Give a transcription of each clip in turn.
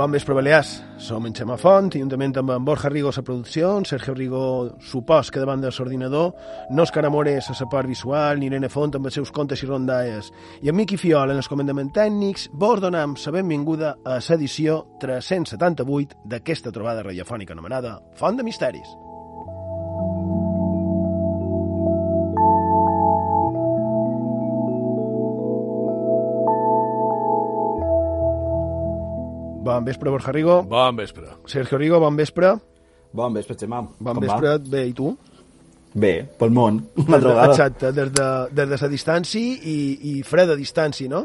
Bon vespre, Balears. Som en Xema Font, juntament amb en Borja Rigo a producció, en Sergio Rigo supos que davant de l'ordinador, no es Caramores a la part visual, ni Irene Font amb els seus contes i rondalles, i en Miqui Fiol en els comandaments tècnics, vos donem la benvinguda a l'edició 378 d'aquesta trobada radiofònica anomenada Font de Misteris. Bon vespre, Borja Rigo. Bon vespre. Sergio Rigo, bon vespre. Bon vespre, Xemà. Bon Com vespre, Va? bé, i tu? Bé, pel món, una altra vegada. Exacte, des de, des de la distància i, i freda distància, no?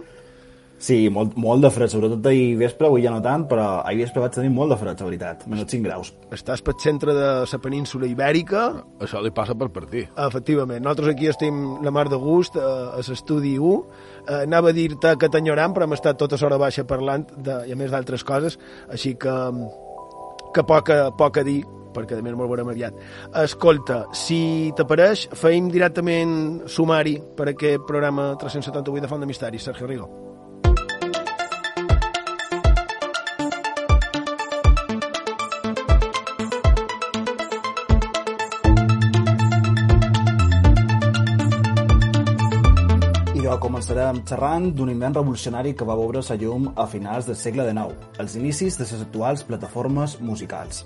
Sí, molt, molt de fred, sobretot ahir vespre, avui ja no tant, però ahir vespre vaig tenir molt de fred, la veritat, menys 5 graus. Estàs pel centre de la península ibèrica, Això li passa per partir. efectivament. Nosaltres aquí estem la mar de gust, a, a l'estudi 1. Eh, anava a dir-te que t'enyorant, però hem estat tota l'hora baixa parlant, de, i a més d'altres coses, així que, que poc, a, poc a dir, perquè a més molt veurem aviat. Escolta, si t'apareix, feim directament sumari per aquest programa 378 de Font de Misteris, Sergio Rigo. Començarem xerrant d'un invent revolucionari que va veure la llum a finals del segle XIX, els inicis de les actuals plataformes musicals.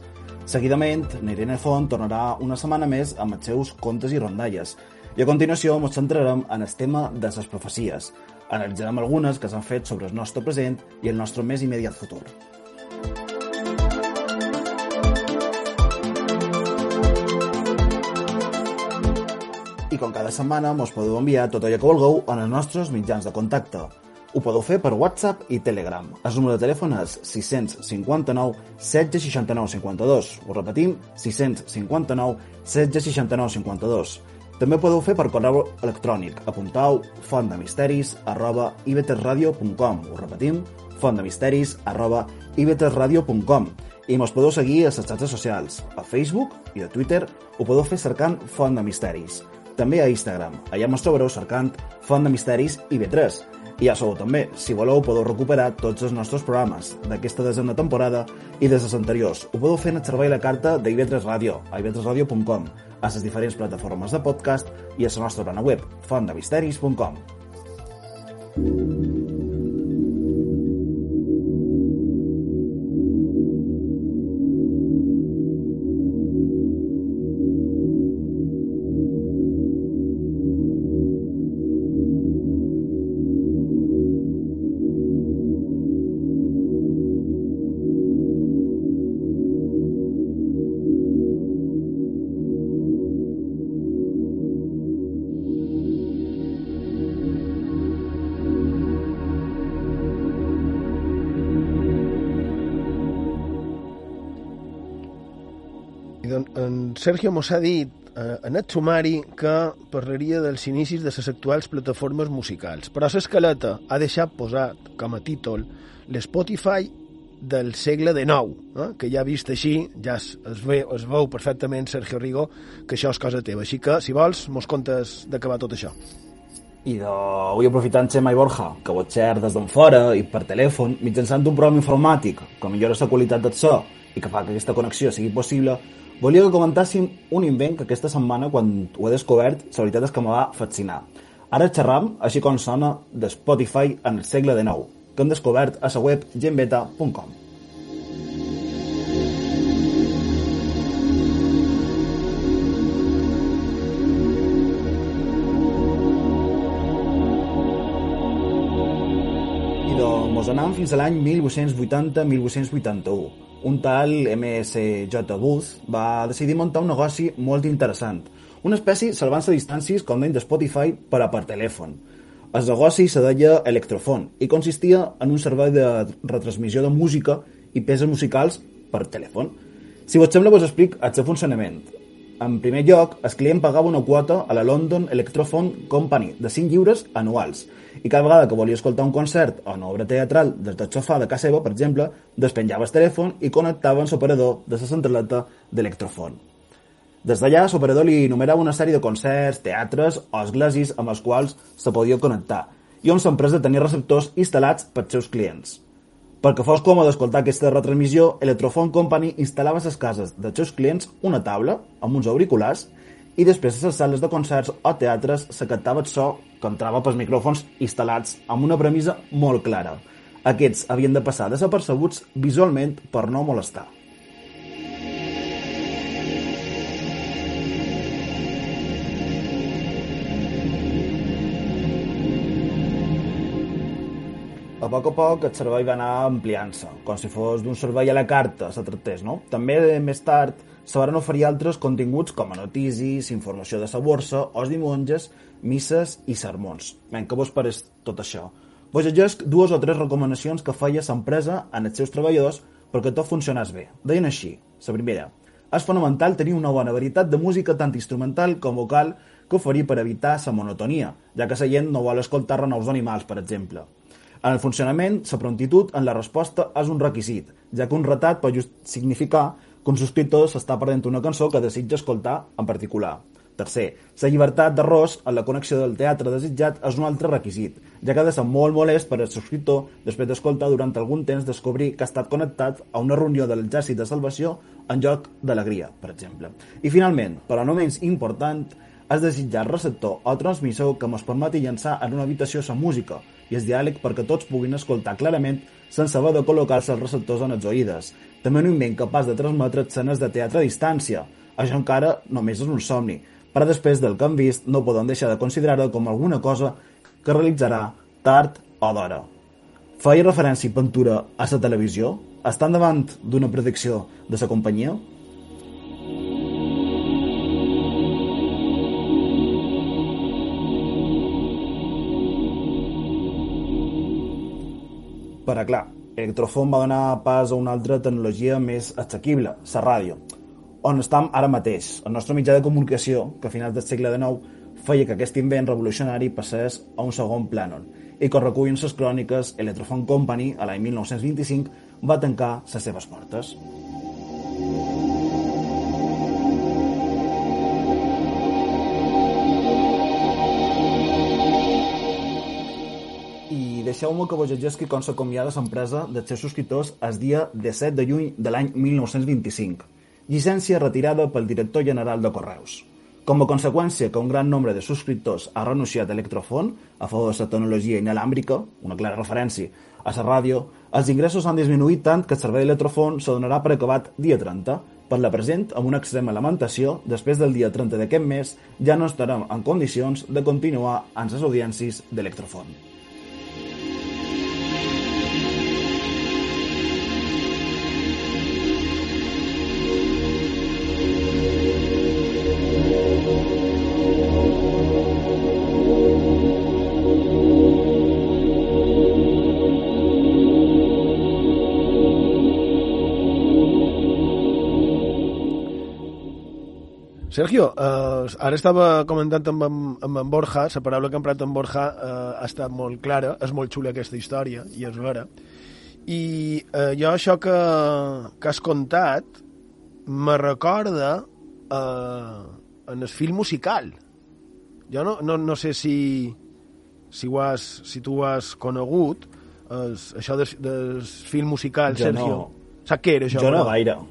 Seguidament, Irene Font tornarà una setmana més amb els seus contes i rondalles. I a continuació ens centrarem en el tema de les profecies. Analitzarem algunes que s'han fet sobre el nostre present i el nostre més immediat futur. Com cada setmana mos podeu enviar tot allò que vulgueu en els nostres mitjans de contacte. Ho podeu fer per WhatsApp i Telegram. El número de telèfon és 659 1669 52. Ho repetim, 659 1669 52. També ho podeu fer per correu electrònic. Apuntau fontdemisteris arroba ibetesradio.com. Ho repetim, fontdemisteris arroba ibetesradio.com. I mos podeu seguir a les xarxes socials. A Facebook i a Twitter ho podeu fer cercant Font de Misteris. També a Instagram. Allà mos trobareu cercant Font de Misteris i B3. I ja sabeu també, si voleu podeu recuperar tots els nostres programes d'aquesta desena temporada i des dels anteriors. Ho podeu fer en el servei la carta d'IV3 Ràdio, a ib3radio.com, a les diferents plataformes de podcast i a la nostra plana web, fontdemisteris.com. I Sergio mos ha dit eh, en el sumari que parlaria dels inicis de les actuals plataformes musicals. Però l'escaleta ha deixat posat com a títol l'Spotify del segle XIX, eh? que ja vist així, ja es, es, ve, es veu perfectament, Sergio Rigo, que això és cosa teva. Així que, si vols, mos contes d'acabar tot això. I de... avui aprofitant Xema i Borja, que vos xer des d'en fora i per telèfon, mitjançant un programa informàtic que millora la qualitat del so i que fa que aquesta connexió sigui possible, volia que comentàssim un invent que aquesta setmana, quan ho he descobert, la veritat és que me va fascinar. Ara xerram, així com sona, de Spotify en el segle XIX, que hem descobert a la web genbeta.com. I doncs mos anam fins a l'any 1880-1881. Un tal MSJ Booth va decidir muntar un negoci molt interessant. Una espècie salvant-se distàncies com deien de Spotify per a per telèfon. El negoci se deia Electrofon i consistia en un servei de retransmissió de música i peces musicals per telèfon. Si vos sembla, vos explic el seu funcionament. En primer lloc, el client pagava una quota a la London Electrophone Company de 5 lliures anuals i cada vegada que volia escoltar un concert o una obra teatral des del sofà de casa seva, per exemple, despenjava el telèfon i connectava amb l'operador de la centraleta d'Electrophone. Des d'allà, l'operador li enumerava una sèrie de concerts, teatres o esglesis amb els quals se podia connectar i on l'empresa tenia receptors instal·lats pels seus clients. Perquè fos còmode escoltar aquesta retransmissió, Electrophone Company instal·lava a les cases dels seus clients una taula amb uns auriculars i després a les sales de concerts o teatres se captava el so que entrava pels micròfons instal·lats amb una premissa molt clara. Aquests havien de passar desapercebuts visualment per no molestar. Poc a poc el servei va anar ampliant-se, com si fos d'un servei a la carta, se tractés, no? També, més tard, se van oferir altres continguts com a notícies, informació de la borsa, os de monges, misses i sermons. Ben, què vos pareix tot això? Vos llegesc dues o tres recomanacions que feia l'empresa en els seus treballadors perquè tot funcionés bé. Deien així. La primera, és fonamental tenir una bona varietat de música tant instrumental com vocal que oferir per evitar la monotonia, ja que la gent no vol escoltar renaus d'animals, per exemple. En el funcionament, la prontitud en la resposta és un requisit, ja que un retat pot significar que un subscriptor s'està perdent una cançó que desitja escoltar en particular. Tercer, la llibertat d'arròs en la connexió del teatre desitjat és un altre requisit, ja que ha de ser molt molest per al subscriptor després d'escoltar durant algun temps descobrir que ha estat connectat a una reunió de l'exèrcit de salvació en lloc d'alegria, per exemple. I finalment, però no menys important, és desitjar receptor o transmissor que ens permeti llançar en una habitació la música i el diàleg perquè tots puguin escoltar clarament sense haver de col·locar-se els receptors en els oïdes. També un invent capaç de transmetre escenes de teatre a distància. Això encara només és un somni, però després del que han vist no poden deixar de considerar-ho com alguna cosa que realitzarà tard o d'hora. Feia referència i pintura a la televisió? Estan davant d'una predicció de la companyia? Però, clar, Electrofon va donar pas a una altra tecnologia més assequible, la ràdio, on estem ara mateix, el nostre mitjà de comunicació, que a finals del segle XIX feia que aquest invent revolucionari passés a un segon plànol i que recullen les cròniques, Electrophone Company, a l'any 1925, va tancar les seves portes. Deixeu-me que vos llegesqui com s'acomiada l'empresa dels seus subscriptors el dia 17 de juny de l'any 1925. Llicència retirada pel director general de Correus. Com a conseqüència que un gran nombre de subscriptors ha renunciat a Electrofon a favor de la tecnologia inalàmbrica, una clara referència a la ràdio, els ingressos han disminuït tant que el servei d'Electrofon se donarà per acabat dia 30. Per la present, amb una extrema lamentació, després del dia 30 d'aquest mes ja no estarem en condicions de continuar amb les audiències d'Electrofon. Sergio, eh, ara estava comentant amb, amb, en Borja, la paraula que ha emprat en Borja eh, ha estat molt clara, és molt xula aquesta història, i és vera. I eh, jo això que, que has contat me recorda eh, en el film musical. Jo no, no, no sé si, si, ho has, si tu ho has conegut, es, això del, del film musical, jo Sergio. No. Saps què era això? Jo no gaire.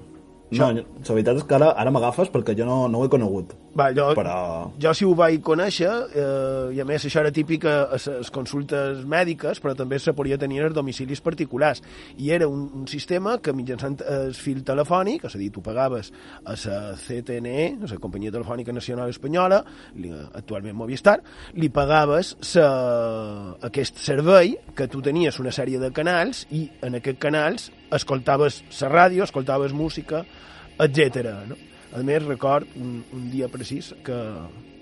No, la veritat és que ara, ara m'agafes perquè jo no, no ho he conegut. Va, jo, però... jo sí ho vaig conèixer, eh, i a més això era típic a les consultes mèdiques, però també se podia tenir els domicilis particulars. I era un, un sistema que mitjançant el fil telefònic, és a dir, tu pagaves a la CTNE, a la Companyia Telefònica Nacional Espanyola, li, actualment Movistar, li pagaves sa, aquest servei que tu tenies una sèrie de canals i en aquests canals escoltaves la ràdio, escoltaves música, etc. No? A més, record un, un dia precís que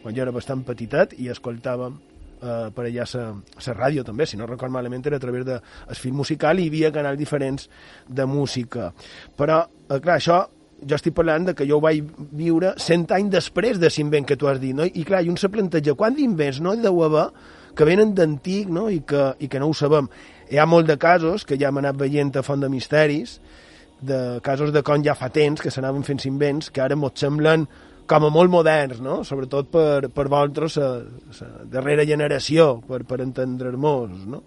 quan jo era bastant petitet i escoltàvem eh, per allà la ràdio també, si no record malament era a través del de film musical i hi havia canals diferents de música. Però, eh, clar, això jo estic parlant de que jo ho vaig viure cent anys després de l'invent que tu has dit, no? I clar, i un se planteja, quant d'invents no hi deu haver que venen d'antic no? I, que, i que no ho sabem. Hi ha molt de casos que ja hem anat veient a Font de Misteris, de casos de com ja fa temps que s'anaven fent invents que ara mos semblen com a molt moderns, no? sobretot per, per vosaltres, la, la darrera generació, per, per entendre-nos. No?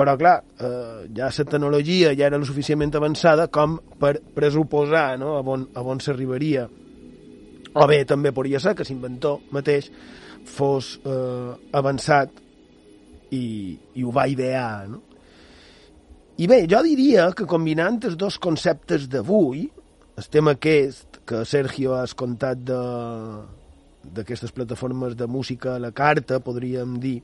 però clar, eh, ja la tecnologia ja era lo suficientment avançada com per pressuposar no? a on, a on s'arribaria. O bé, també podria ser que l'inventor mateix fos eh, avançat i, i ho va idear, no? I bé, jo diria que combinant els dos conceptes d'avui, el tema aquest que Sergio has contat de d'aquestes plataformes de música a la carta, podríem dir,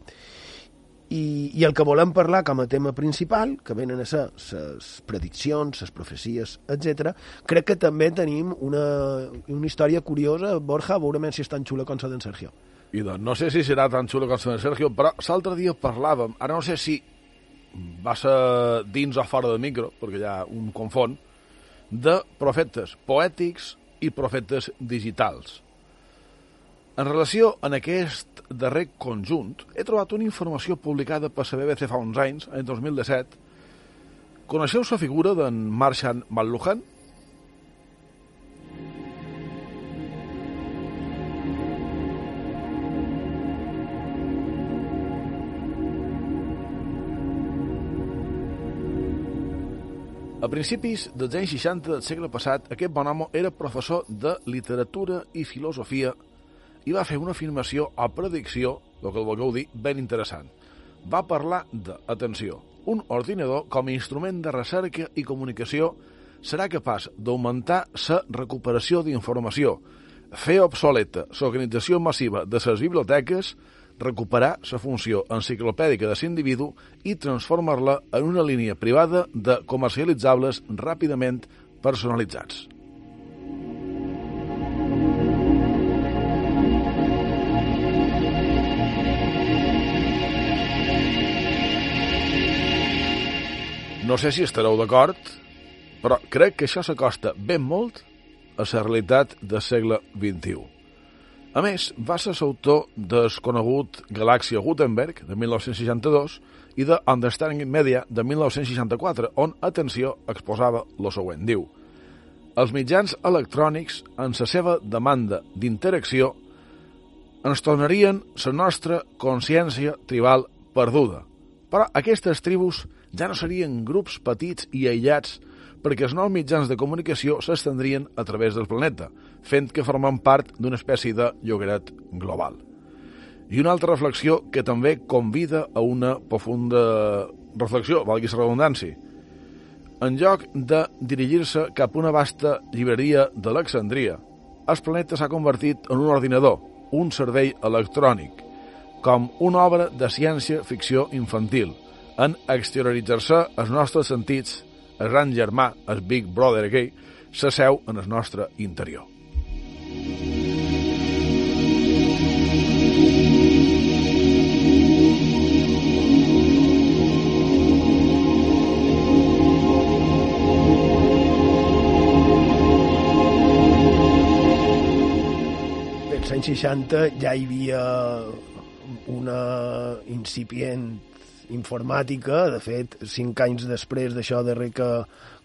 i, i el que volem parlar com a tema principal, que venen a ser les prediccions, les profecies, etc. crec que també tenim una, una història curiosa, Borja, veurem si és tan xula com la d'en Sergio. I doncs, no sé si serà tan xula com la Sergio, però l'altre dia parlàvem, ara no sé si va ser dins o fora de micro, perquè ha un confon, de profetes poètics i profetes digitals. En relació en aquest darrer conjunt, he trobat una informació publicada per la BBC fa uns anys, en 2017. Coneixeu la figura d'en Marshall McLuhan? A principis dels anys 60 del segle passat, aquest bon home era professor de literatura i filosofia i va fer una afirmació o predicció, el que el vulgueu dir, ben interessant. Va parlar de, atenció, un ordinador com a instrument de recerca i comunicació serà capaç d'augmentar la recuperació d'informació, fer obsoleta l'organització massiva de les biblioteques recuperar la funció enciclopèdica de l'individu i transformar-la en una línia privada de comercialitzables ràpidament personalitzats. No sé si estareu d'acord, però crec que això s'acosta ben molt a la realitat del segle XXI. A més, va ser l'autor del conegut Galàxia Gutenberg, de 1962, i de Understanding Media, de 1964, on, atenció, exposava lo següent. Diu, els mitjans electrònics, en la seva demanda d'interacció, ens tornarien la nostra consciència tribal perduda. Però aquestes tribus ja no serien grups petits i aïllats perquè els nous mitjans de comunicació s'estendrien a través del planeta, fent que formem part d'una espècie de llogaret global. I una altra reflexió que també convida a una profunda reflexió, valgui la redundància. En lloc de dirigir-se cap a una vasta llibreria d'Alexandria, el planeta s'ha convertit en un ordinador, un servei electrònic, com una obra de ciència-ficció infantil, en exterioritzar-se els nostres sentits el gran germà, el Big Brother aquell, s'asseu en el nostre interior. Als anys 60 ja hi havia una incipient informàtica, de fet, cinc anys després d'això darrer que,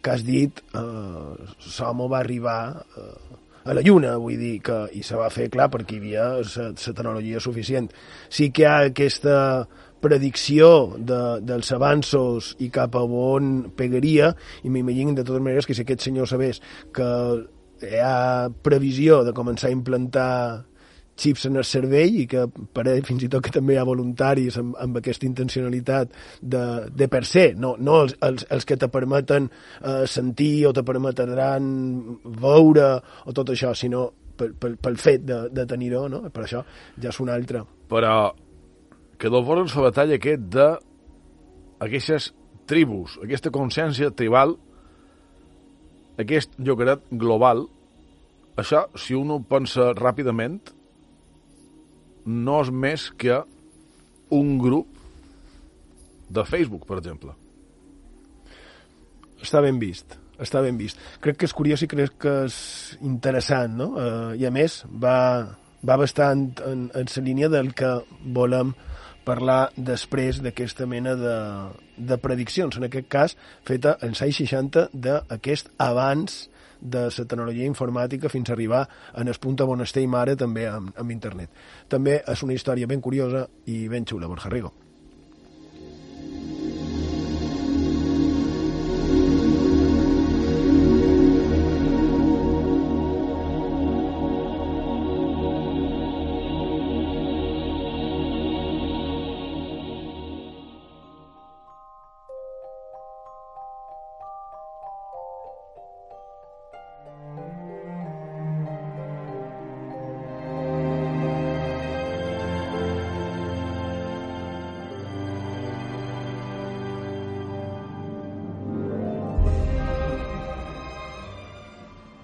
que has dit, eh, Somo va arribar eh, a la Lluna, vull dir, que, i se va fer, clar, perquè hi havia la tecnologia suficient. Sí que hi ha aquesta predicció de, dels avanços i cap a on pegaria, i m'imagino de totes maneres que si aquest senyor sabés que hi ha previsió de començar a implantar xips en el cervell i que pareix fins i tot que també hi ha voluntaris amb, amb aquesta intencionalitat de, de per se, no, no els, els, els que te permeten eh, sentir o te permetran veure o tot això, sinó pel, pel, pel fet de, de tenir-ho, no? per això ja és un altre. Però que del volen la batalla aquest de aquestes tribus, aquesta consciència tribal, aquest llogaret global, això, si un ho pensa ràpidament, no és més que un grup de Facebook, per exemple. Està ben vist, està ben vist. Crec que és curiós i crec que és interessant, no? Eh, I a més, va, va bastant en, en la línia del que volem parlar després d'aquesta mena de, de prediccions, en aquest cas feta en 660 d'aquest abans de la tecnologia informàtica fins a arribar en el punt on estem ara també amb, amb internet. També és una història ben curiosa i ben xula, Borja Rigo.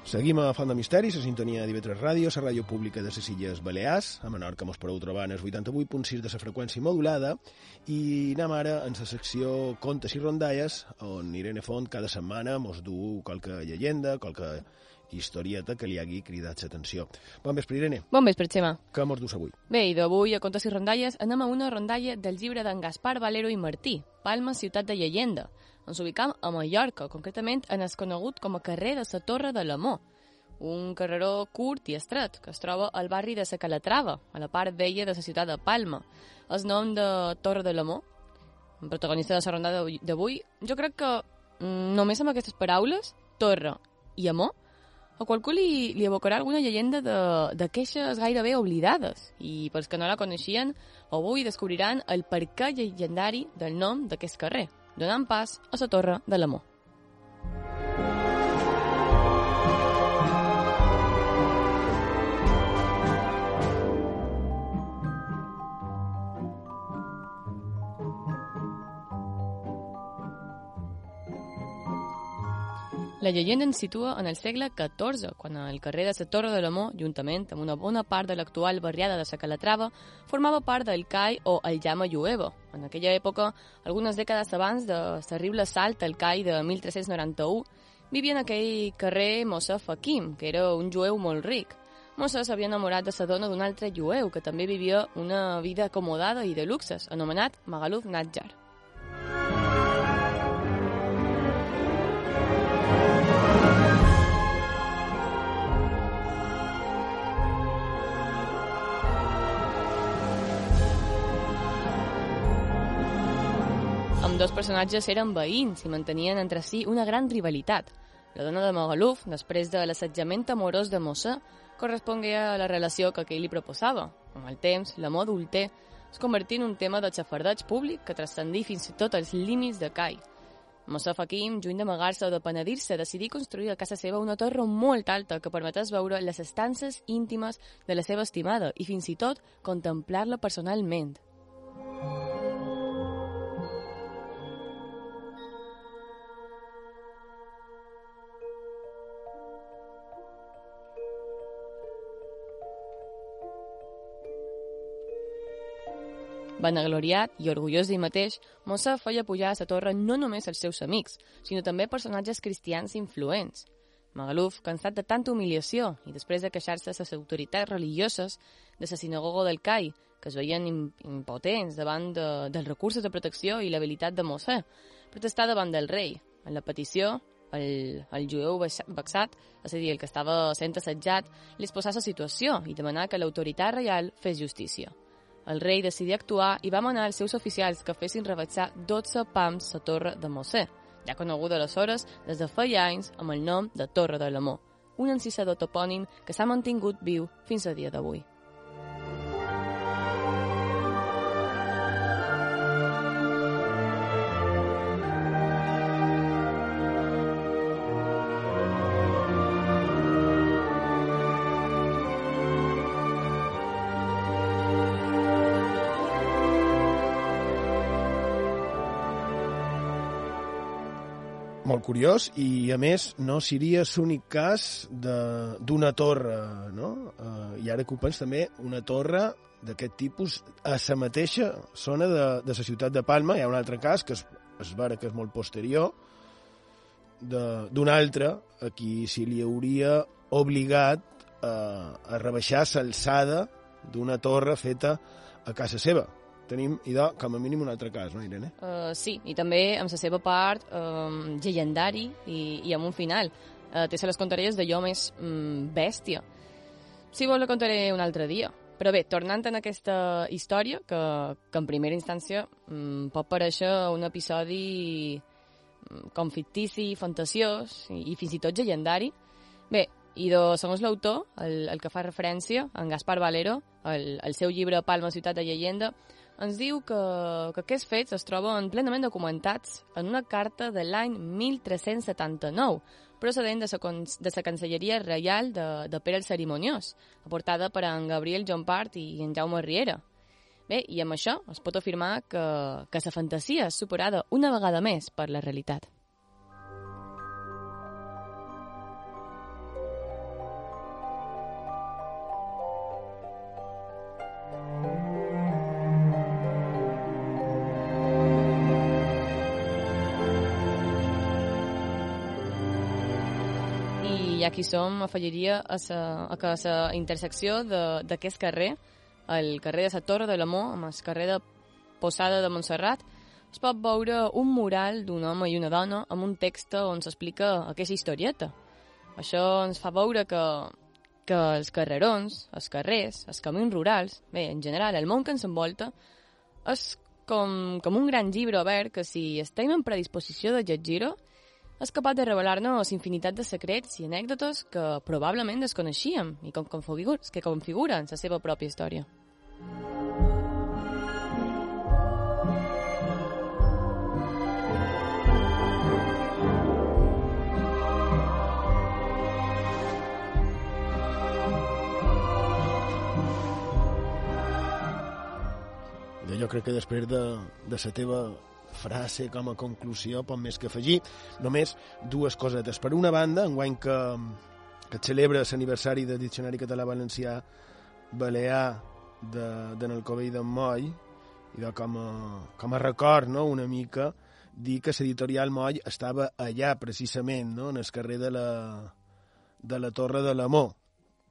Seguim a Font de Misteri, la sintonia de TV3 Ràdio, la ràdio pública de les Illes Balears. A Menorca mos podeu trobar en el 88.6 de la freqüència modulada i anem ara en la secció Contes i Rondalles, on Irene Font cada setmana mos du qualque llegenda, qualque historieta que li hagi cridat l'atenció. Bon vespre, Irene. Bon vespre, Xema. Què mos dus avui? Bé, i d'avui a Contes i Rondalles anem a una rondalla del llibre d'en Gaspar Valero i Martí, Palma, ciutat de llegenda. Ens ubicam a Mallorca, concretament en el conegut com a carrer de la Torre de l'Amor, un carreró curt i estret que es troba al barri de la Calatrava, a la part vella de la ciutat de Palma. El nom de Torre de l'Amor, protagonista de la rondada d'avui, jo crec que mm, només amb aquestes paraules, Torre i Amor, a qualcú li, li evocarà alguna llegenda de, de queixes gairebé oblidades i pels que no la coneixien avui descobriran el perquè llegendari del nom d'aquest carrer donant pas a la Torre de l'Amor. La llegenda ens situa en el segle XIV, quan el carrer de la Torre de l'Amor, juntament amb una bona part de l'actual barriada de la Calatrava, formava part del CAI o el Llama Llueva. En aquella època, algunes dècades abans de terrible salt al CAI de 1391, vivia en aquell carrer Mossa Fakim, que era un jueu molt ric. Mossa s'havia enamorat de la dona d'un altre jueu, que també vivia una vida acomodada i de luxes, anomenat Magaluf Nadjar. Dos personatges eren veïns i mantenien entre si una gran rivalitat. La dona de Magaluf, després de l'assetjament amorós de Mossà, correspongué a la relació que aquell li proposava. Amb el temps, l'amor adulter es convertí en un tema de xafardeig públic que transcendí fins i tot els límits de Cai. Mossà Fakim, juny d'amagar-se o de penedir-se, decidí construir a casa seva una torre molt alta que permetés veure les estances íntimes de la seva estimada i fins i tot contemplar-la personalment. Vanagloriat i orgullós d'ell mateix, Mossa feia pujar a la torre no només els seus amics, sinó també personatges cristians influents. Magaluf, cansat de tanta humiliació i després de queixar-se a les autoritats religioses de la sinagoga del CAI, que es veien impotents davant de, dels recursos de protecció i l'habilitat de Mossè, protestar davant del rei. En la petició, el, el jueu vexat, és a dir, el que estava sent assetjat, li exposà la situació i demanar que l'autoritat reial fes justícia. El rei decidí actuar i va manar als seus oficials que fessin rebaixar 12 pams la torre de Mossè, ja coneguda aleshores des de feia anys amb el nom de Torre de l'Amor, un encisador topònim que s'ha mantingut viu fins a dia d'avui. Molt curiós i a més no seria l'únic cas d'una torre no? Uh, i ara que ho pens també una torre d'aquest tipus a la mateixa zona de, de la ciutat de Palma hi ha un altre cas que es, es vera que és molt posterior d'un altre a qui se li hauria obligat uh, a rebaixar l'alçada d'una torre feta a casa seva tenim, idò, com a mínim un altre cas, no, Irene? Uh, sí, i també amb la seva part um, llegendari i, i amb un final. Uh, se les contaré d'allò més um, bèstia. Si vol, la contaré un altre dia. Però bé, tornant en aquesta història, que, que en primera instància um, pot pareixer un episodi com fictici, fantasiós i, i fins i tot llegendari, bé, i de, segons l'autor, el, el que fa referència, en Gaspar Valero, el, el seu llibre Palma, ciutat de llegenda, ens diu que, que aquests fets es troben plenament documentats en una carta de l'any 1379, procedent de la, de la Cancelleria Reial de, de Pere el Cerimoniós, aportada per en Gabriel Part i en Jaume Riera. Bé, i amb això es pot afirmar que, que la fantasia és superada una vegada més per la realitat. I ja que hi som, afegiria a, sa, a que a la intersecció d'aquest carrer, el carrer de la Torre de l'Amor, amb el carrer de Posada de Montserrat, es pot veure un mural d'un home i una dona amb un text on s'explica aquesta historieta. Això ens fa veure que, que els carrerons, els carrers, els camins rurals, bé, en general, el món que ens envolta, és com, com un gran llibre obert que si estem en predisposició de llegir-ho, és capaç de revelar-nos infinitat de secrets i anècdotes que probablement desconeixíem i com que configuren la seva pròpia història. jo crec que després de, de la teva frase com a conclusió, pot més que afegir, només dues cosetes. Per una banda, enguany que, que celebra l'aniversari del Diccionari Català-Valencià Balear de, de Nalcové i d'en Moll, i de com a, com a record, no?, una mica, dir que l'editorial Moll estava allà, precisament, no?, en el carrer de la, de la Torre de l'Amor,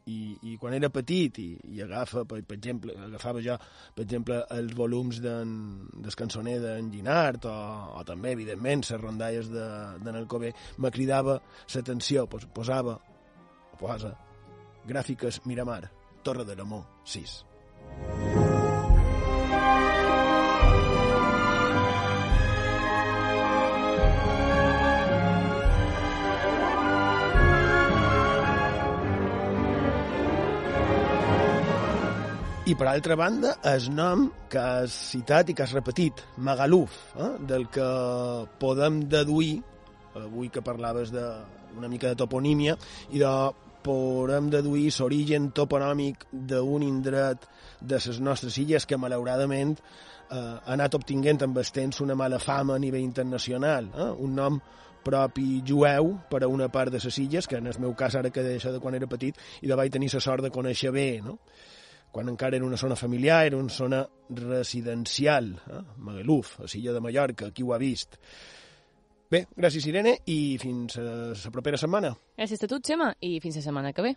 i, i quan era petit i, i agafa, per, per exemple, agafava jo, per exemple, els volums del cançoner d'en Ginart o, o també, evidentment, les rondalles de, de Nalcové, me cridava l'atenció, pos, posava, posa, gràfiques Miramar, Torre de l'Amor, 6. I per altra banda, el nom que has citat i que has repetit, Magaluf, eh? del que podem deduir, avui que parlaves de una mica de toponímia, i de podem deduir l'origen toponòmic d'un indret de les nostres illes que malauradament eh, ha anat obtinguent amb el temps una mala fama a nivell internacional. Eh? Un nom propi jueu per a una part de les illes, que en el meu cas ara que deixa de quan era petit, i de vaig tenir la sort de conèixer bé, no? Quan encara era una zona familiar, era una zona residencial, eh? Magaluf, a Silla de Mallorca, qui ho ha vist. Bé, gràcies, Irene, i fins a la propera setmana. Gràcies a tu, Xema, i fins la setmana que ve.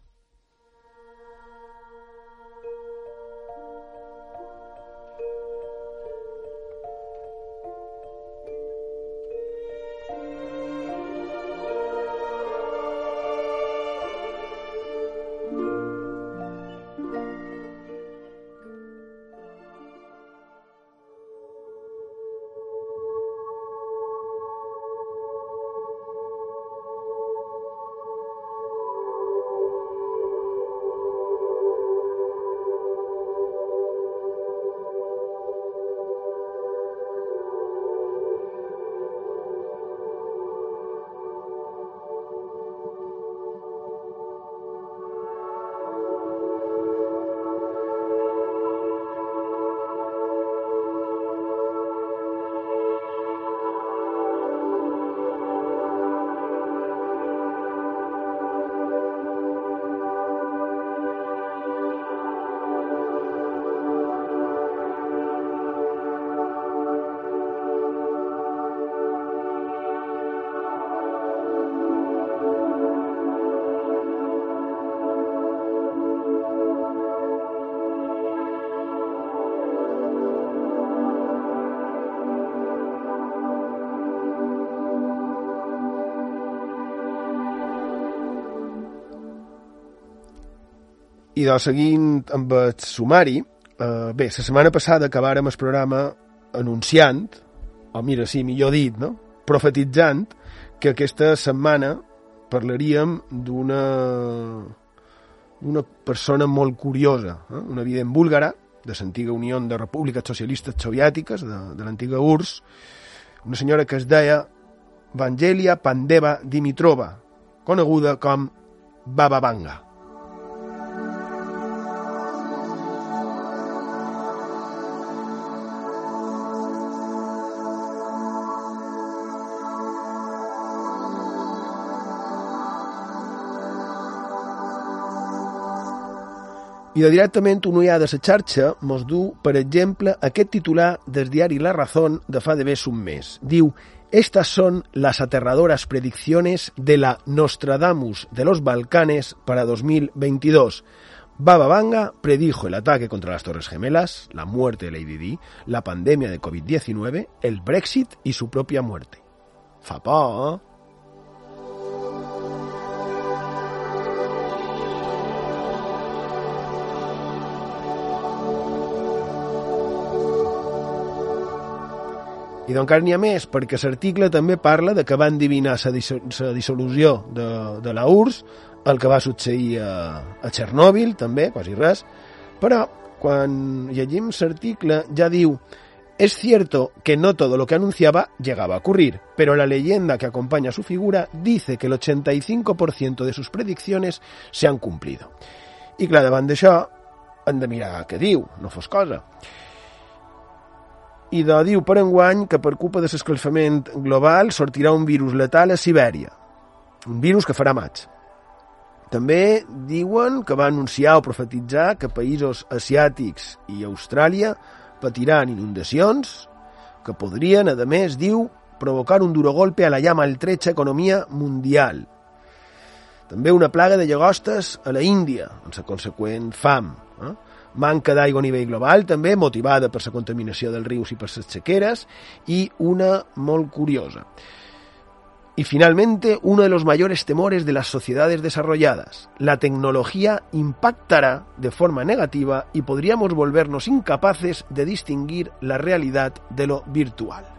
I doncs, seguint amb el sumari, eh, bé, la setmana passada acabàrem el programa anunciant, o mira, sí, millor dit, no? profetitzant, que aquesta setmana parlaríem d'una d'una persona molt curiosa, eh? una evident búlgara, de l'antiga Unió de Repúbliques Socialistes Soviètiques, de, de l'antiga URSS, una senyora que es deia Vangelia Pandeva Dimitrova, coneguda com Baba Vanga. I de directament un ullà de la xarxa mos du, per exemple, aquest titular del diari La Razón de fa de més un mes. Diu Estas son las aterradoras predicciones de la Nostradamus de los Balcanes para 2022. Baba Vanga predijo el ataque contra las Torres Gemelas, la muerte de Lady Di, la pandemia de COVID-19, el Brexit y su propia muerte. Fa I d'encara n'hi ha més, perquè l'article també parla de que va endivinar la dissolució de, de la URSS, el que va succeir a, a Txernòbil, també, quasi res, però quan llegim l'article ja diu Es cierto que no todo lo que anunciaba llegaba a ocurrir, pero la leyenda que acompaña su figura dice que el 85% de sus predicciones se han cumplido. I clar, davant d'això, hem de mirar què diu, no fos cosa i de diu per enguany que per culpa de l'escalfament global sortirà un virus letal a Sibèria, un virus que farà maig. També diuen que va anunciar o profetitzar que països asiàtics i Austràlia patiran inundacions que podrien, a més, diu, provocar un duro golpe a la ja maltrecha economia mundial. També una plaga de llagostes a la Índia, amb la conseqüent fam. Manca d'aigua a nivell global, també motivada per la contaminació dels rius i per les sequeres, i una molt curiosa. Y finalmente, uno de los mayores temores de las sociedades desarrolladas. La tecnología impactará de forma negativa y podríamos volvernos incapaces de distinguir la realidad de lo virtual.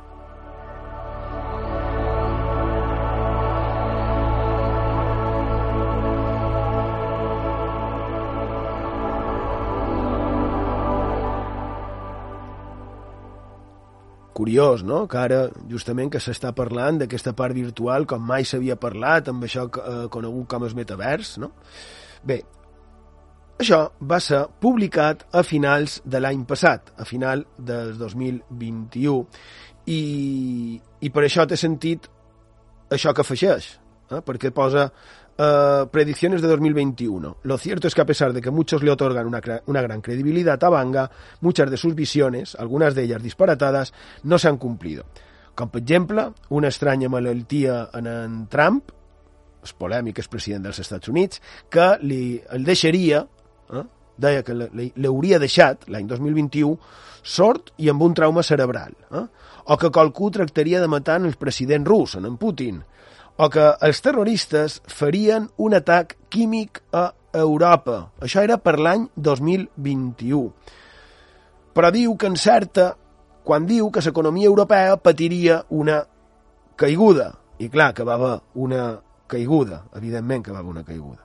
Curiós, no?, que ara, justament, que s'està parlant d'aquesta part virtual com mai s'havia parlat, amb això eh, conegut com el metavers, no? Bé, això va ser publicat a finals de l'any passat, a final del 2021, i, i per això té sentit això que afegeix, eh? perquè posa Uh, predicciones de 2021. Lo cierto es que a pesar de que muchos le otorgan una, una, gran credibilidad a Banga, muchas de sus visiones, algunas de ellas disparatadas, no se han cumplido. Com, per exemple, una estranya malaltia en en Trump, el polèmic expresident dels Estats Units, que li, el deixaria, eh, deia que l'hauria deixat l'any 2021 sort i amb un trauma cerebral, eh, o que qualcú tractaria de matar el president rus, en Putin, o que els terroristes farien un atac químic a Europa. Això era per l'any 2021. Però diu que encerta quan diu que l'economia europea patiria una caiguda. I clar, que va haver una caiguda, evidentment que va haver una caiguda.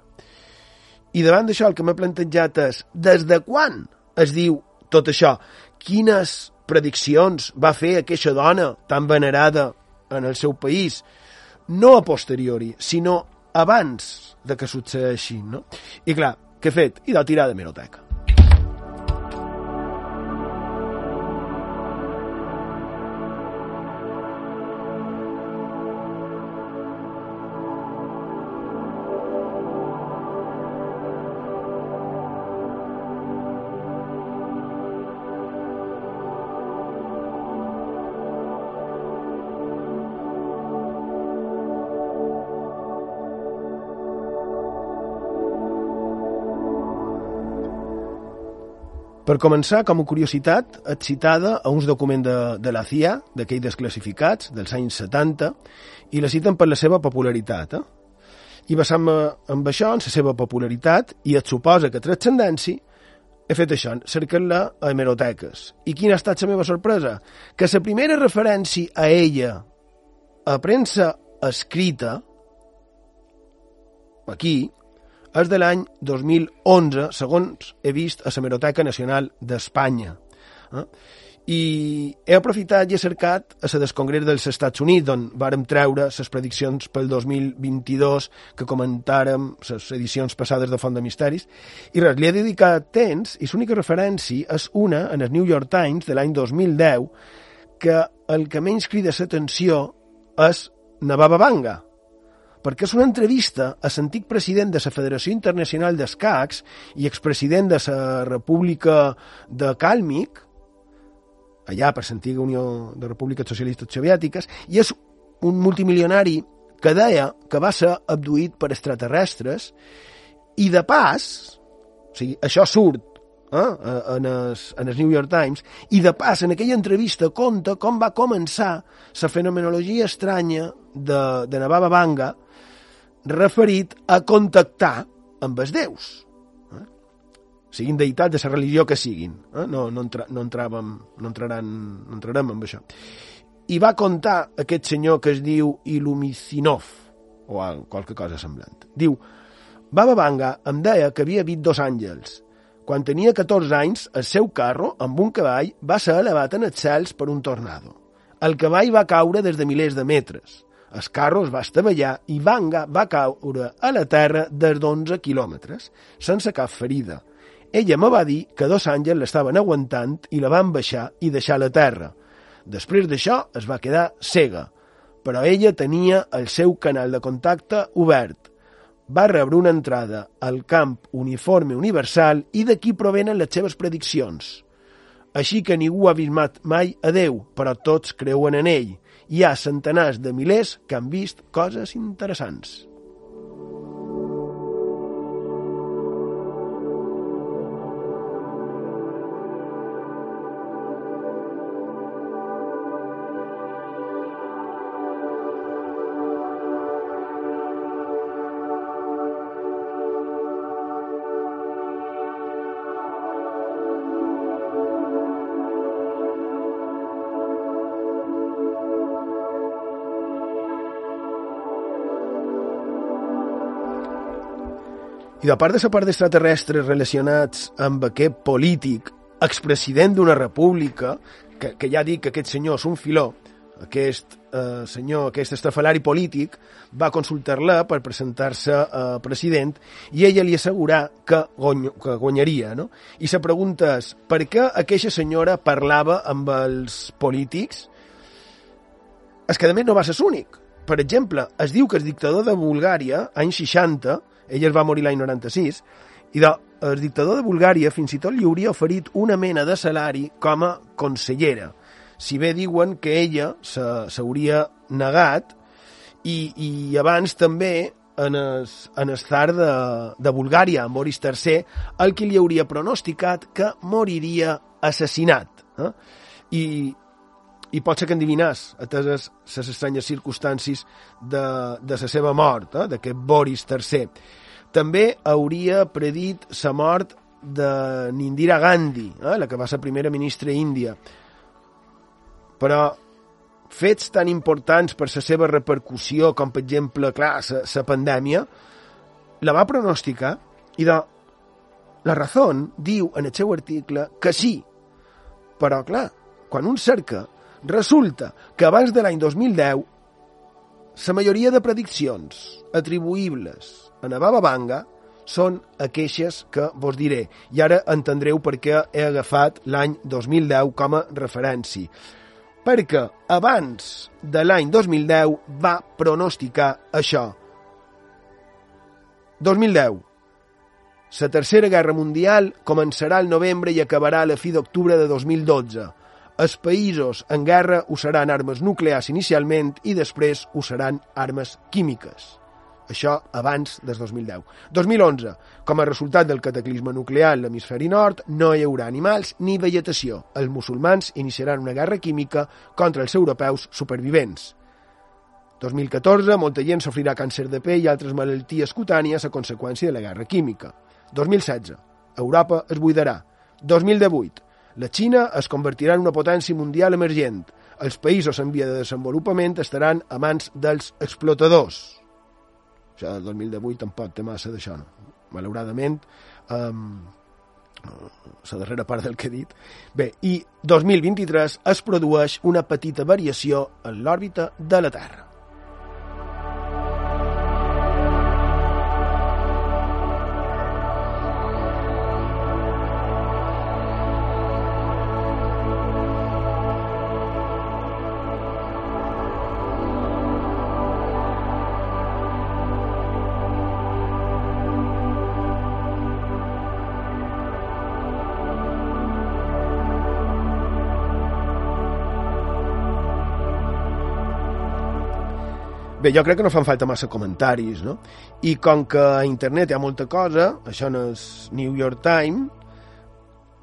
I davant d'això el que m'he plantejat és des de quan es diu tot això? Quines prediccions va fer aquesta dona tan venerada en el seu país? No a posteriori, sinó abans de que succeeixi, no? I clar, què he fet? I de tirar de meroteca. Per començar, com a curiositat, et citada a uns documents de, de la CIA, d'aquells desclassificats, dels anys 70, i la citen per la seva popularitat. Eh? I basant amb això, en la seva popularitat, i et suposa que transcendència, he fet això, cercar-la a hemeroteques. I quina ha estat la meva sorpresa? Que la primera referència a ella a premsa escrita, aquí, és de l'any 2011, segons he vist a la Meroteca Nacional d'Espanya. Eh? I he aprofitat i he cercat a la Descongrés dels Estats Units, on vàrem treure les prediccions pel 2022 que comentàrem les edicions passades de Font de Misteris, i res, li he dedicat temps, i l'única referència és una en el New York Times de l'any 2010, que el que menys crida l'atenció és Navaba Banga, perquè és una entrevista a l'antic president de la Federació Internacional d'Escacs i expresident de la República de Càlmic, allà per l'antiga Unió de Repúbliques Socialistes Soviètiques, i és un multimilionari que deia que va ser abduït per extraterrestres i de pas, o sigui, això surt eh, en, el, en el New York Times, i de pas en aquella entrevista conta com va començar la fenomenologia estranya de, de Navaba Banga referit a contactar amb els déus. Eh? Siguin deïtats de la religió que siguin. Eh? No, no, entra, no, entràvem, no, entraran, no entrarem amb això. I va contar aquest senyor que es diu Ilumicinov, o qualque cosa semblant. Diu, Baba Vanga em deia que havia vist dos àngels. Quan tenia 14 anys, el seu carro, amb un cavall, va ser elevat en els cels per un tornado. El cavall va caure des de milers de metres. El carro es va estavellar i Vanga va caure a la terra des d'11 quilòmetres, sense cap ferida. Ella me va dir que dos àngels l'estaven aguantant i la van baixar i deixar la terra. Després d'això es va quedar cega, però ella tenia el seu canal de contacte obert. Va rebre una entrada al camp uniforme universal i d'aquí provenen les seves prediccions. Així que ningú ha vist mai a Déu, però tots creuen en ell. Hi ha centenars de milers que han vist coses interessants. I de part de la part d'extraterrestres relacionats amb aquest polític, expresident d'una república, que, que ja dic que aquest senyor és un filó, aquest eh, senyor, aquest estafalari polític, va consultar-la per presentar-se a eh, president i ella li assegurà que, guany, que guanyaria. No? I la pregunta és, per què aquesta senyora parlava amb els polítics? És que, a més, no va ser l'únic. Per exemple, es diu que el dictador de Bulgària, anys 60, ella es va morir l'any 96, i de, el dictador de Bulgària fins i tot li hauria oferit una mena de salari com a consellera, si bé diuen que ella s'hauria negat i, i abans també en el, en el zar de, de Bulgària, Boris III, el que li hauria pronosticat que moriria assassinat. Eh? I, i pot ser que endivinàs, ateses les estranyes circumstàncies de, de la seva mort, eh, d'aquest Boris III. També hauria predit la mort de Nindira Gandhi, eh, la que va ser primera ministra índia. Però fets tan importants per la seva repercussió, com per exemple, clar, la pandèmia, la va pronosticar i de la raó diu en el seu article que sí, però clar, quan un cerca Resulta que abans de l'any 2010 la majoria de prediccions atribuïbles a Navaba Banga són aqueixes que vos diré. I ara entendreu per què he agafat l'any 2010 com a referència. Perquè abans de l'any 2010 va pronosticar això. 2010. La Tercera Guerra Mundial començarà el novembre i acabarà a la fi d'octubre de 2012 els països en guerra usaran armes nuclears inicialment i després usaran armes químiques. Això abans del 2010. 2011. Com a resultat del cataclisme nuclear a l'hemisferi nord, no hi haurà animals ni vegetació. Els musulmans iniciaran una guerra química contra els europeus supervivents. 2014. Molta gent sofrirà càncer de pell i altres malalties cutànies a conseqüència de la guerra química. 2016. Europa es buidarà. 2018. La Xina es convertirà en una potència mundial emergent. Els països en via de desenvolupament estaran a mans dels explotadors. Això del 2018 tampoc té massa d'això, no? Malauradament, um, la darrera part del que he dit. Bé, i 2023 es produeix una petita variació en l'òrbita de la Terra. Bé, jo crec que no fan falta massa comentaris, no? I com que a internet hi ha molta cosa, això no és New York Times,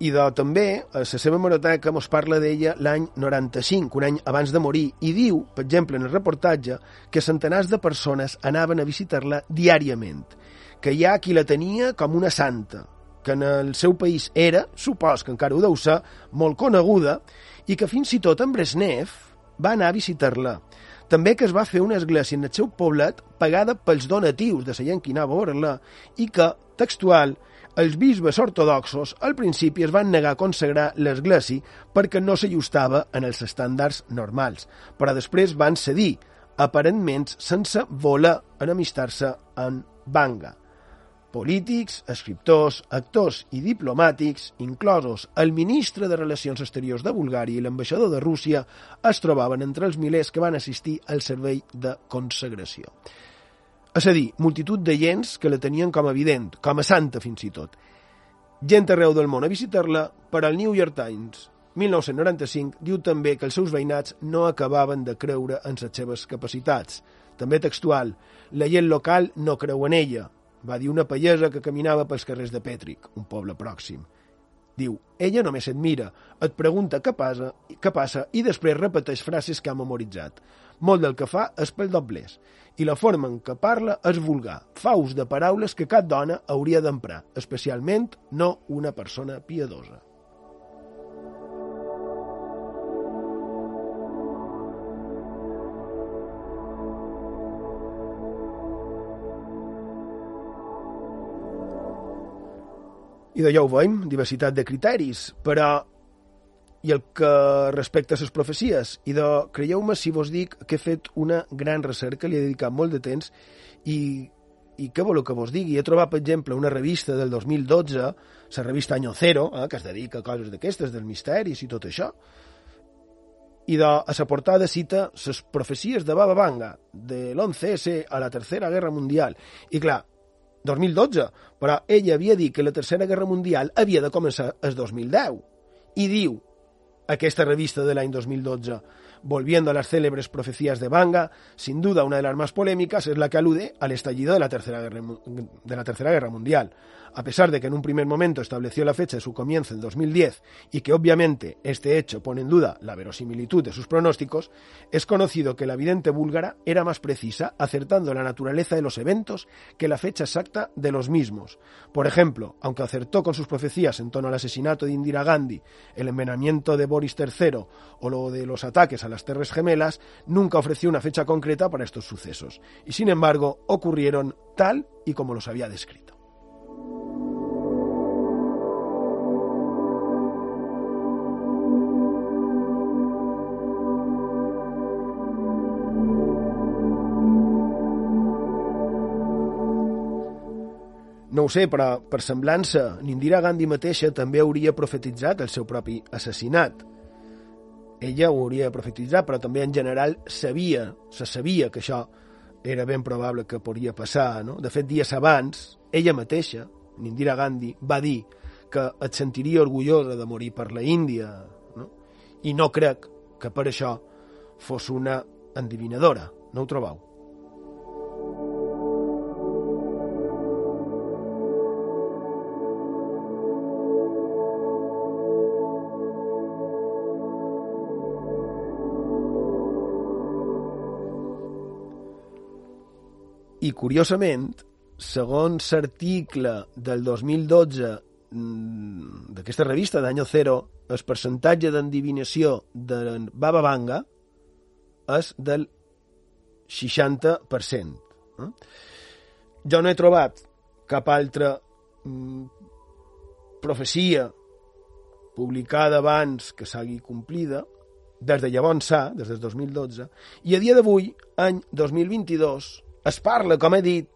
i de, també a la seva hemeroteca mos parla d'ella l'any 95, un any abans de morir, i diu, per exemple, en el reportatge, que centenars de persones anaven a visitar-la diàriament, que hi ha qui la tenia com una santa, que en el seu país era, supos que encara ho deu ser, molt coneguda, i que fins i tot en Brezhnev va anar a visitar-la també que es va fer una església en el seu poblet pagada pels donatius de la gent que anava a veure-la i que, textual, els bisbes ortodoxos al principi es van negar a consagrar l'església perquè no s'ajustava en els estàndards normals, però després van cedir, aparentment sense voler enemistar-se en Banga polítics, escriptors, actors i diplomàtics, inclosos el ministre de Relacions Exteriors de Bulgària i l'ambaixador de Rússia, es trobaven entre els milers que van assistir al servei de consagració. És a dir, multitud de gens que la tenien com evident, com a santa fins i tot. Gent arreu del món a visitar-la, per al New York Times, 1995, diu també que els seus veïnats no acabaven de creure en les seves capacitats. També textual, la gent local no creu en ella, va dir una pallesa que caminava pels carrers de Pètric, un poble pròxim. Diu, ella només et mira, et pregunta què passa, què passa i després repeteix frases que ha memoritzat. Molt del que fa és pel doblers, i la forma en què parla és vulgar, fa ús de paraules que cap dona hauria d'emprar, especialment no una persona piadosa. I ja ho veiem, diversitat de criteris, però i el que respecta a les profecies. I de, creieu-me si vos dic que he fet una gran recerca, li he dedicat molt de temps, i, i què voleu que vos digui? He trobat, per exemple, una revista del 2012, la revista Año Cero, eh, que es dedica a coses d'aquestes, dels misteris i tot això, i de, a la portada cita les profecies de Baba Vanga, de l'11S a la Tercera Guerra Mundial. I clar, 2012, però ella havia dit que la Tercera Guerra Mundial havia de començar el 2010. I diu, aquesta revista de l'any 2012, volviendo a las célebres profecías de Banga, sin duda una de las más polémicas es la que alude al estallido de la Tercera Guerra, de la Tercera Guerra Mundial. A pesar de que en un primer momento estableció la fecha de su comienzo en 2010 y que obviamente este hecho pone en duda la verosimilitud de sus pronósticos, es conocido que la vidente búlgara era más precisa, acertando la naturaleza de los eventos que la fecha exacta de los mismos. Por ejemplo, aunque acertó con sus profecías en torno al asesinato de Indira Gandhi, el envenenamiento de Boris III o lo de los ataques a las Terres Gemelas, nunca ofreció una fecha concreta para estos sucesos, y sin embargo ocurrieron tal y como los había descrito. No ho sé, però per semblança, Indira Gandhi mateixa també hauria profetitzat el seu propi assassinat. Ella ho hauria profetitzat, però també en general sabia, se sabia que això era ben probable que podria passar. No? De fet, dies abans, ella mateixa, Indira Gandhi, va dir que et sentiria orgullosa de morir per la Índia. No? I no crec que per això fos una endivinadora. No ho trobeu? I, curiosament, segons l'article del 2012 mm, d'aquesta revista d'Anyo Cero, el percentatge d'endivinació de Baba Vanga és del 60%. Eh? Jo no he trobat cap altra mm, profecia publicada abans que s'hagi complida, des de llavors s'ha, des del 2012, i a dia d'avui, any 2022, es parla, com he dit,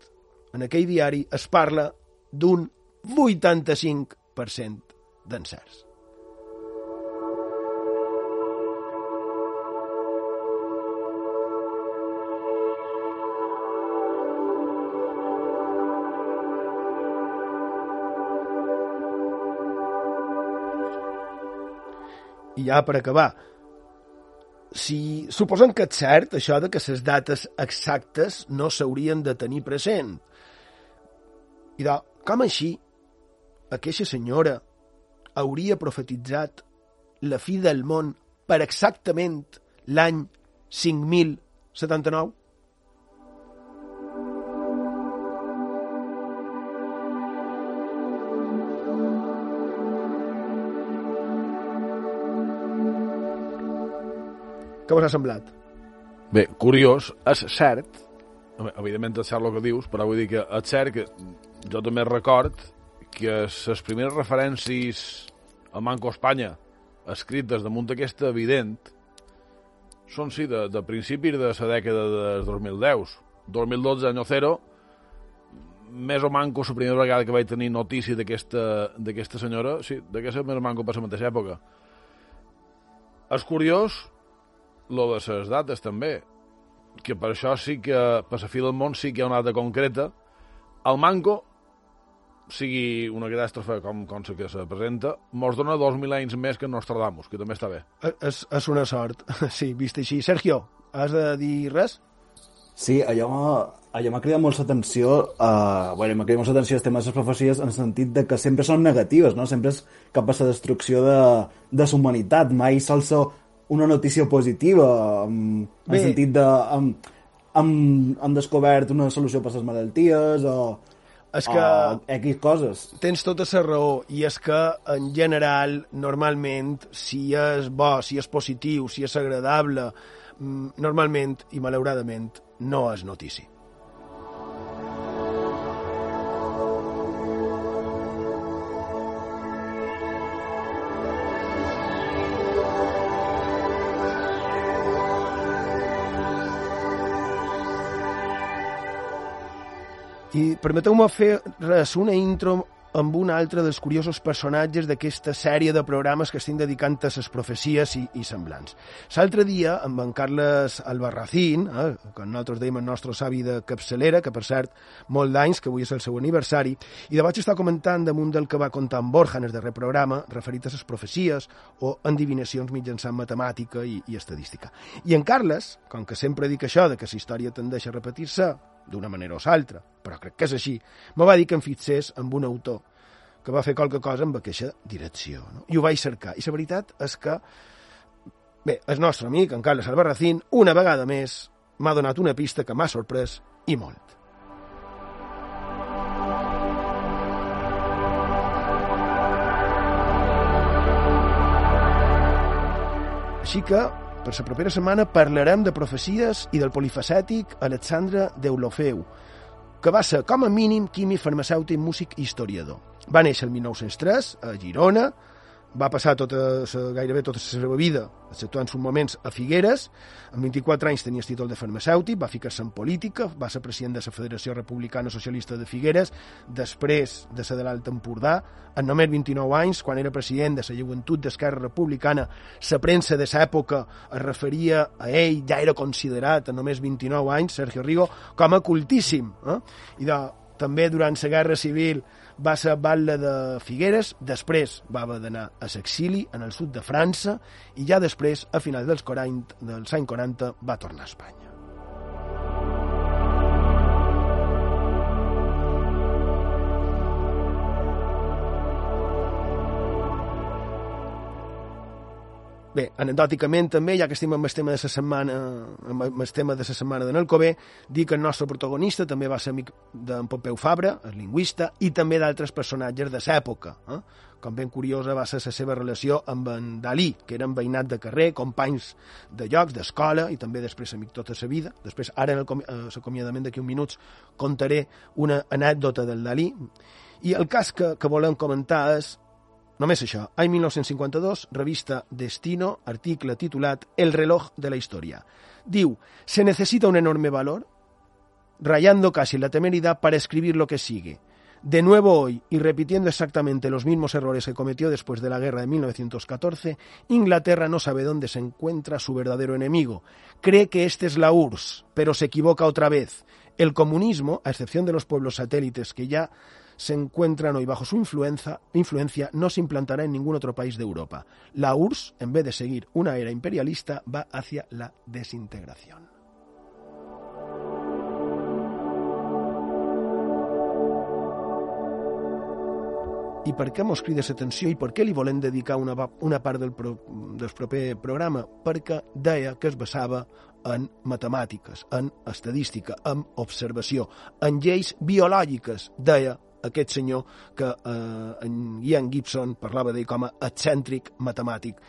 en aquell diari, es parla d'un 85% d'encerts. I ja per acabar, si suposen que és cert això de que les dates exactes no s'haurien de tenir present. I de, com així, aquesta senyora hauria profetitzat la fi del món per exactament l'any 5079? Us ha semblat? Bé, curiós, és cert, evidentment és cert el que dius, però vull dir que és cert que jo també record que les primeres referències a Manco Espanya escrites damunt d'aquesta evident són, sí, de, de principis de la dècada de 2010. 2012, any 0, més o manco la primera vegada que vaig tenir notícia d'aquesta senyora, sí, d'aquesta més o manco per la mateixa època. És curiós lo de les dates també, que per això sí que, per la fi del món, sí que hi ha una data concreta. El manco, sigui una catàstrofe com, com la que se presenta, mos dona 2.000 anys més que Nostradamus, que també està bé. És, és una sort, sí, vist així. Sergio, has de dir res? Sí, allò, allò m'ha cridat molt l'atenció, uh, bueno, m'ha cridat molt l'atenció el tema de les profecies en el sentit de que sempre són negatives, no? Sempre és cap a la destrucció de, de la humanitat, mai sol ser una notícia positiva, en, en sentit de... Hem, hem, hem descobert una solució per les malalties o, és que o X coses. Tens tota la raó, i és que, en general, normalment, si és bo, si és positiu, si és agradable, mm, normalment, i malauradament, no és notícia. I permeteu-me fer res, una intro amb un altre dels curiosos personatges d'aquesta sèrie de programes que estem dedicant a les profecies i, i semblants. L'altre dia, amb en Carles Albarracín, eh, que nosaltres dèiem el nostre savi de capçalera, que per cert, molt d'anys, que avui és el seu aniversari, i de vaig estar comentant damunt del que va contar en Borja en el darrer programa, referit a les profecies o endivinacions mitjançant matemàtica i, i estadística. I en Carles, com que sempre dic això, de que la història tendeix a repetir-se, d'una manera o l'altra, però crec que és així, me va dir que em fixés amb un autor que va fer qualque cosa amb aquesta direcció. No? I ho vaig cercar. I la veritat és que, bé, el nostre amic, en Carles Albarracín, una vegada més, m'ha donat una pista que m'ha sorprès i molt. Així que, per la propera setmana parlarem de profecies i del polifacètic Alexandre Deulofeu, que va ser, com a mínim, químic, farmacèutic, músic i historiador. Va néixer el 1903 a Girona, va passar tota, gairebé tota la seva vida, exceptuant uns moments, a Figueres. Amb 24 anys tenia el títol de farmacèutic, va ficar-se en política, va ser president de la Federació Republicana Socialista de Figueres, després de ser de l'Alt Empordà. En només 29 anys, quan era president de la Joventut d'Esquerra Republicana, la premsa de l'època es referia a ell, ja era considerat, en només 29 anys, Sergio Rigo, com a cultíssim. Eh? I de, també durant la Guerra Civil va ser batlle de Figueres, després va haver d'anar a l'exili en el sud de França i ja després, a finals dels, 40, dels anys 40, va tornar a Espanya. Bé, anecdòticament també, ja que estem amb el tema de la setmana, amb el tema de la setmana d'en Alcobé, dir que el nostre protagonista també va ser amic d'en Pompeu Fabra, el lingüista, i també d'altres personatges de l'època. Eh? Com ben curiosa va ser la seva relació amb en Dalí, que eren veïnat de carrer, companys de llocs, d'escola, i també després amic tota la vida. Després, ara en l'acomiadament d'aquí un minuts, contaré una anècdota del Dalí. I el cas que, que volem comentar és Només això. Any 1952, revista Destino, article titulat El reloj de la historia. Diu, se necesita un enorme valor, rayando casi la temeridad para escribir lo que sigue. De nuevo hoy, y repitiendo exactamente los mismos errores que cometió después de la guerra de 1914, Inglaterra no sabe dónde se encuentra su verdadero enemigo. Cree que este es la URSS, pero se equivoca otra vez. El comunismo, a excepción de los pueblos satélites que ya se encuentran hoy bajo su influencia, influencia no se implantará en ningún otro país de Europa. La URSS, en vez de seguir una era imperialista, va hacia la desintegración. i per què mos crida l'atenció i per què li volem dedicar una, una part del, pro, del proper programa? Perquè deia que es basava en matemàtiques, en estadística, en observació, en lleis biològiques, deia aquest senyor que eh, en Ian Gibson parlava d'ell com a excèntric matemàtic.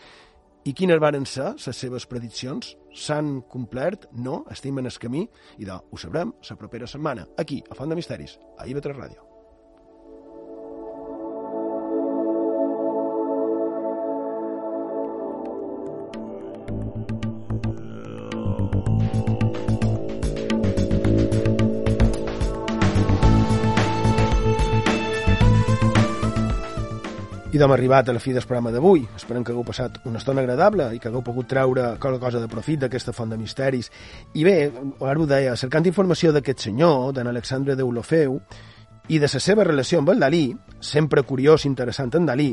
I quines varen ser les seves prediccions? S'han complert? No? Estem en el camí? I de, ho sabrem la propera setmana, aquí, a Font de Misteris, a IB3 Ràdio. I d'hem arribat a la fi del programa d'avui. Esperem que hagueu passat una estona agradable i que hagueu pogut treure qualque cosa de profit d'aquesta font de misteris. I bé, ara ho deia, cercant informació d'aquest senyor, d'en Alexandre d'Eulofeu, i de la seva relació amb el Dalí, sempre curiós i interessant en Dalí,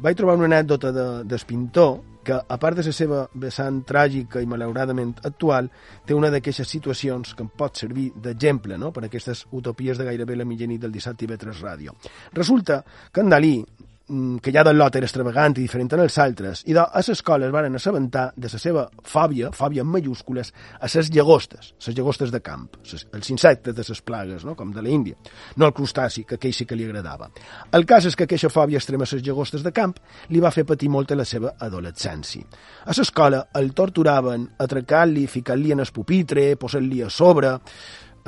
vaig trobar una anècdota de, del pintor que, a part de la seva vessant tràgica i malauradament actual, té una d'aquestes situacions que em pot servir d'exemple no? per aquestes utopies de gairebé la mitjanit del dissabte i 3 Ràdio. Resulta que en Dalí que ja del lot era extravagant i diferent en els altres, i a l'escola es van assabentar de la seva fòbia, fòbia en mayúscules, a les llagostes, les llagostes de camp, ses, els insectes de les plagues, no? com de la Índia, no el crustaci, que aquell sí que li agradava. El cas és que aquesta fòbia extrema a les llagostes de camp li va fer patir molt a la seva adolescència. A l'escola el torturaven atracant-li, ficant-li en el pupitre, posant-li a sobre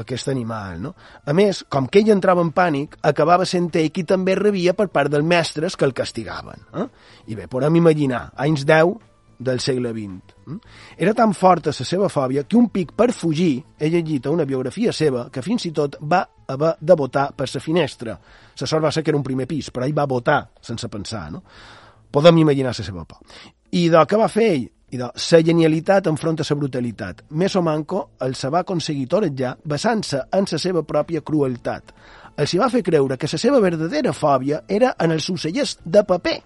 aquest animal. No? A més, com que ell entrava en pànic, acabava sent ell qui també rebia per part dels mestres que el castigaven. Eh? I bé, podem imaginar, anys 10 del segle XX. Eh? Era tan forta la seva fòbia que un pic per fugir, he llegit a una biografia seva, que fins i tot va haver de votar per la finestra. La sort va ser que era un primer pis, però ell va votar sense pensar. No? Podem imaginar la seva por. I de què va fer ell? I de la genialitat enfronta la brutalitat. Més o manco el se va aconseguir toretjar basant-se en la seva pròpia crueltat. Els va fer creure que la seva verdadera fòbia era en els ocellers de paper.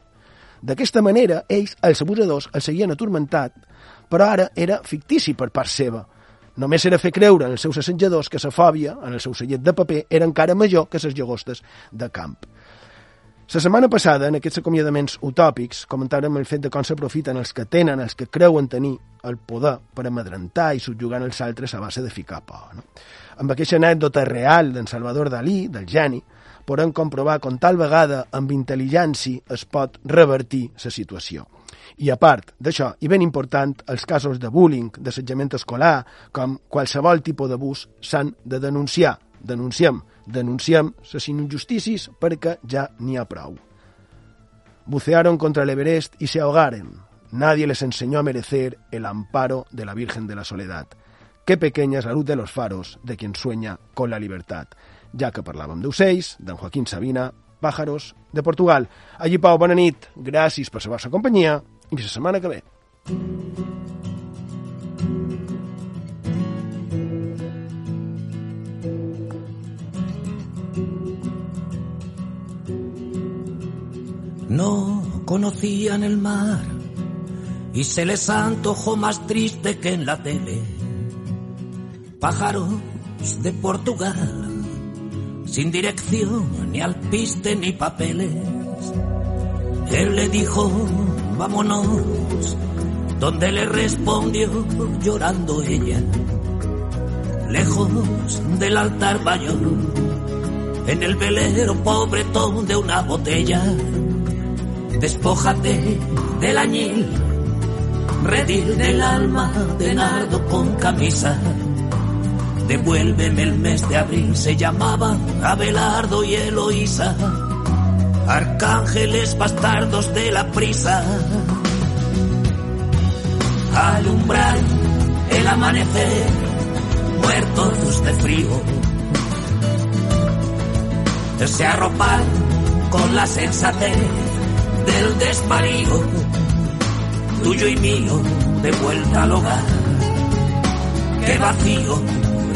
D'aquesta manera, ells, els abusadors, el seguien atormentat, però ara era fictici per part seva. Només era fer creure en els seus assetjadors que la fòbia, en el seu cellet de paper, era encara major que les llagostes de camp. La setmana passada, en aquests acomiadaments utòpics, comentàrem el fet de com s'aprofiten els que tenen, els que creuen tenir el poder per amedrentar i subjugar els altres a base de ficar por. No? Amb aquesta anècdota real d'en Salvador Dalí, del geni, podem comprovar com tal vegada amb intel·ligència es pot revertir la situació. I a part d'això, i ben important, els casos de bullying, d'assetjament escolar, com qualsevol tipus d'abús, s'han de denunciar. Denunciem Denunciem les injustícies perquè ja n'hi ha prou. Bucearon contra el Everest y se ahogaron. Nadie les enseñó a merecer el amparo de la Virgen de la Soledad. Qué pequeña es la luz de los faros de quien sueña con la libertad. Ja que parlàvem d'ocells, d'en Joaquín Sabina, pájaros de Portugal. Allí, Pau, bona nit. Gràcies per la vostra companyia i la setmana que ve. No conocían el mar y se les antojó más triste que en la tele. Pájaros de Portugal, sin dirección, ni alpiste ni papeles. Él le dijo, vámonos, donde le respondió llorando ella, lejos del altar mayor, en el velero pobretón de una botella Despójate del añil, redil del alma de nardo con camisa. Devuélveme el mes de abril, se llamaban Abelardo y Eloísa, arcángeles bastardos de la prisa. Alumbrar el amanecer, muertos de frío. Se arropan con la sensatez del desvarío, tuyo y mío, de vuelta al hogar. Qué vacío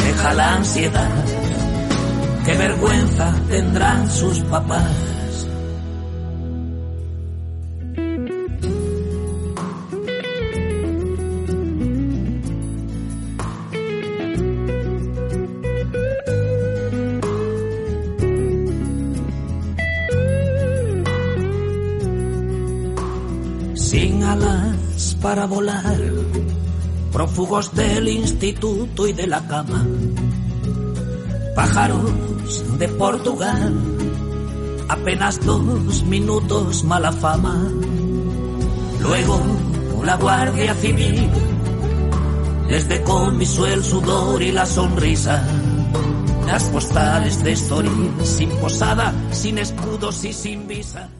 deja la ansiedad, qué vergüenza tendrán sus papás. Para volar, prófugos del instituto y de la cama, pájaros de Portugal, apenas dos minutos mala fama. Luego la Guardia Civil les decomisó el sudor y la sonrisa. Las postales de Estoril, sin posada, sin escudos y sin visa.